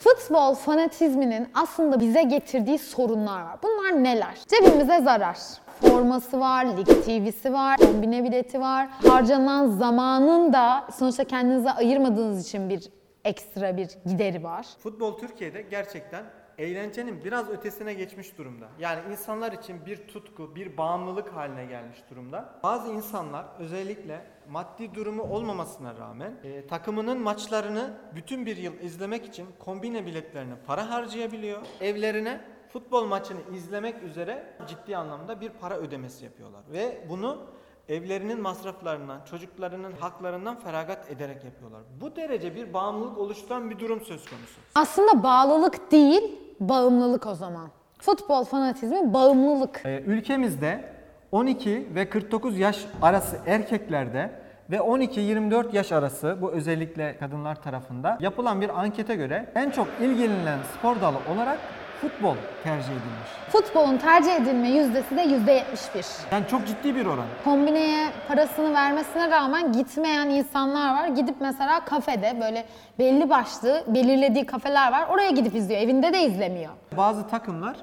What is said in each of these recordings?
Futbol fanatizminin aslında bize getirdiği sorunlar var. Bunlar neler? Cebimize zarar. Forması var, lig TV'si var, kombine bileti var. Harcanan zamanın da sonuçta kendinize ayırmadığınız için bir ekstra bir gideri var. Futbol Türkiye'de gerçekten eğlencenin biraz ötesine geçmiş durumda. Yani insanlar için bir tutku, bir bağımlılık haline gelmiş durumda. Bazı insanlar özellikle maddi durumu olmamasına rağmen e, takımının maçlarını bütün bir yıl izlemek için kombine biletlerine para harcayabiliyor. Evlerine futbol maçını izlemek üzere ciddi anlamda bir para ödemesi yapıyorlar. Ve bunu evlerinin masraflarından, çocuklarının haklarından feragat ederek yapıyorlar. Bu derece bir bağımlılık oluşturan bir durum söz konusu. Aslında bağlılık değil, bağımlılık o zaman. Futbol fanatizmi bağımlılık. Ee, ülkemizde 12 ve 49 yaş arası erkeklerde ve 12-24 yaş arası bu özellikle kadınlar tarafında yapılan bir ankete göre en çok ilgilenilen spor dalı olarak futbol tercih edilmiş. Futbolun tercih edilme yüzdesi de %71. Yani çok ciddi bir oran. kombineye parasını vermesine rağmen gitmeyen insanlar var. Gidip mesela kafede böyle belli başlı belirlediği kafeler var. Oraya gidip izliyor. Evinde de izlemiyor. Bazı takımlar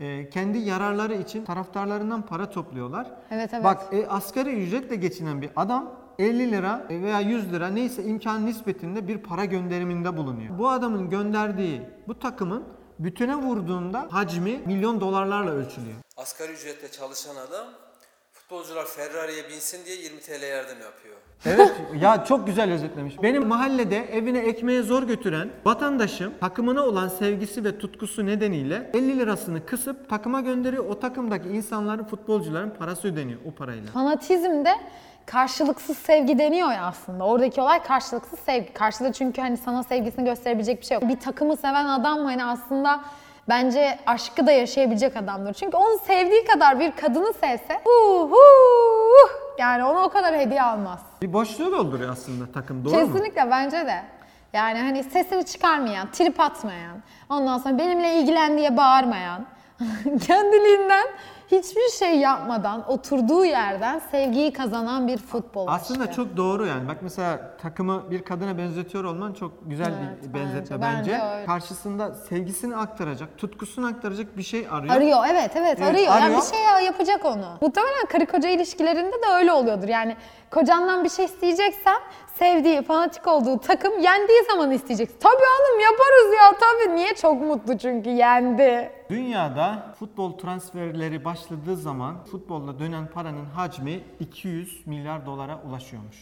e, kendi yararları için taraftarlarından para topluyorlar. Evet, evet. Bak e, asgari ücretle geçinen bir adam 50 lira veya 100 lira neyse imkan nispetinde bir para gönderiminde bulunuyor. Bu adamın gönderdiği bu takımın bütüne vurduğunda hacmi milyon dolarlarla ölçülüyor. Asgari ücretle çalışan adam futbolcular Ferrari'ye binsin diye 20 TL yardım yapıyor. Evet ya çok güzel özetlemiş. Benim mahallede evine ekmeğe zor götüren vatandaşım takımına olan sevgisi ve tutkusu nedeniyle 50 lirasını kısıp takıma gönderiyor. O takımdaki insanların futbolcuların parası ödeniyor o parayla. Fanatizm de karşılıksız sevgi deniyor ya aslında. Oradaki olay karşılıksız sevgi. Karşıda çünkü hani sana sevgisini gösterebilecek bir şey yok. Bir takımı seven adam hani aslında bence aşkı da yaşayabilecek adamdır. Çünkü onu sevdiği kadar bir kadını sevse hu hu yani ona o kadar hediye almaz. Bir boşluğu dolduruyor aslında takım doğru mu? Kesinlikle bence de. Yani hani sesini çıkarmayan, trip atmayan, ondan sonra benimle ilgilen diye bağırmayan, kendiliğinden hiçbir şey yapmadan oturduğu yerden sevgiyi kazanan bir futbol Aslında çok doğru yani. Bak mesela takımı bir kadına benzetiyor olman çok güzel Evet, bir bence- benzetme bence bence. öyle. Karşısında sevgisini aktaracak, tutkusunu aktaracak bir şey arıyor. Arıyor evet evet Evet, arıyor. Yani arıyor. bir şey yapacak onu. Muhtemelen karı koca ilişkilerinde de öyle oluyordur. Yani kocandan bir şey isteyeceksen sevdiği, fanatik olduğu takım yendiği zaman isteyeceksin. Tabii oğlum yaparız ya tabii. Niye? Çok mutlu çünkü yendi. Dünyada futbol transferleri başladığı zaman futbolla dönen paranın hacmi 200 milyar dolara ulaşıyormuş.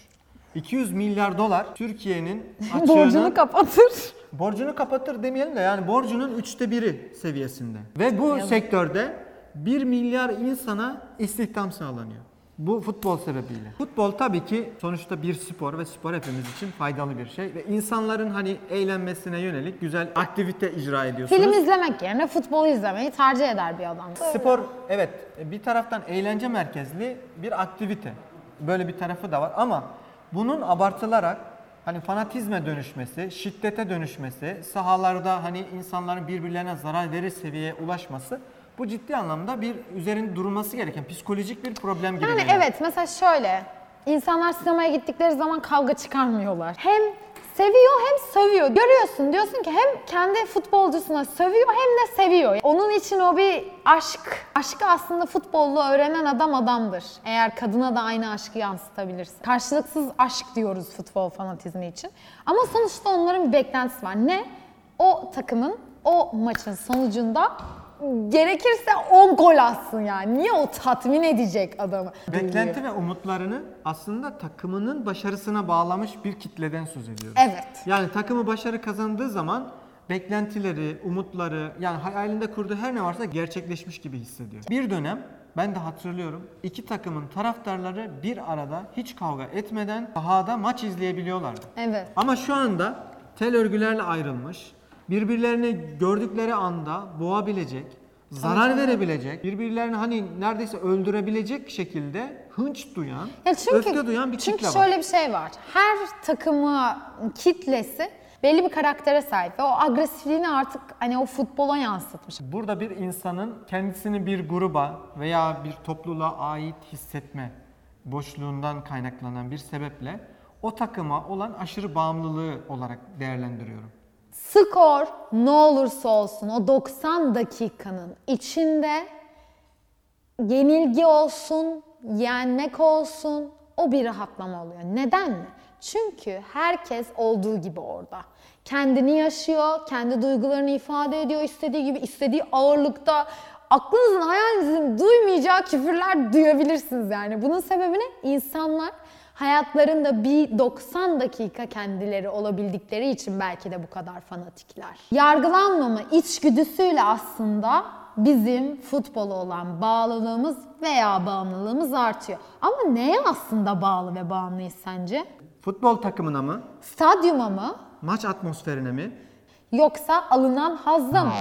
200 milyar dolar Türkiye'nin açığını, Borcunu kapatır. borcunu kapatır demeyelim de yani borcunun üçte biri seviyesinde. Ve bu sektörde 1 milyar insana istihdam sağlanıyor. Bu futbol sebebiyle. Futbol tabii ki sonuçta bir spor ve spor hepimiz için faydalı bir şey ve insanların hani eğlenmesine yönelik güzel aktivite icra ediyorsunuz. Film izlemek yerine futbolu izlemeyi tercih eder bir adam. Spor evet bir taraftan eğlence merkezli bir aktivite. Böyle bir tarafı da var ama bunun abartılarak hani fanatizme dönüşmesi, şiddete dönüşmesi, sahalarda hani insanların birbirlerine zarar verir seviyeye ulaşması bu ciddi anlamda bir üzerinde durulması gereken psikolojik bir problem gibi Yani geliyor. evet mesela şöyle. insanlar sinemaya gittikleri zaman kavga çıkarmıyorlar. Hem seviyor hem sövüyor. Görüyorsun diyorsun ki hem kendi futbolcusuna sövüyor hem de seviyor. Onun için o bir aşk. Aşkı aslında futbollu öğrenen adam adamdır. Eğer kadına da aynı aşkı yansıtabilirse. Karşılıksız aşk diyoruz futbol fanatizmi için. Ama sonuçta onların bir beklentisi var. Ne? O takımın o maçın sonucunda gerekirse 10 gol atsın yani. Niye o tatmin edecek adamı? Beklenti ve umutlarını aslında takımının başarısına bağlamış bir kitleden söz ediyoruz. Evet. Yani takımı başarı kazandığı zaman beklentileri, umutları yani hayalinde kurduğu her ne varsa gerçekleşmiş gibi hissediyor. Bir dönem ben de hatırlıyorum iki takımın taraftarları bir arada hiç kavga etmeden sahada maç izleyebiliyorlardı. Evet. Ama şu anda tel örgülerle ayrılmış, birbirlerini gördükleri anda boğabilecek, zarar verebilecek, birbirlerini hani neredeyse öldürebilecek şekilde hınç duyan, Ya çünkü, öfke duyan bir çünkü kitle var. şöyle bir şey var. Her takımı kitlesi belli bir karaktere sahip ve o agresifliğini artık hani o futbola yansıtmış. Burada bir insanın kendisini bir gruba veya bir topluluğa ait hissetme boşluğundan kaynaklanan bir sebeple o takıma olan aşırı bağımlılığı olarak değerlendiriyorum. Skor ne olursa olsun o 90 dakikanın içinde yenilgi olsun, yenmek olsun o bir rahatlama oluyor. Neden mi? Çünkü herkes olduğu gibi orada. Kendini yaşıyor, kendi duygularını ifade ediyor istediği gibi, istediği ağırlıkta. Aklınızın, hayalinizin duymayacağı küfürler duyabilirsiniz yani. Bunun sebebi ne? İnsanlar hayatlarında bir 90 dakika kendileri olabildikleri için belki de bu kadar fanatikler. Yargılanmama içgüdüsüyle aslında bizim futbola olan bağlılığımız veya bağımlılığımız artıyor. Ama neye aslında bağlı ve bağımlıyız sence? Futbol takımına mı? Stadyuma mı? Maç atmosferine mi? Yoksa alınan hazda mı?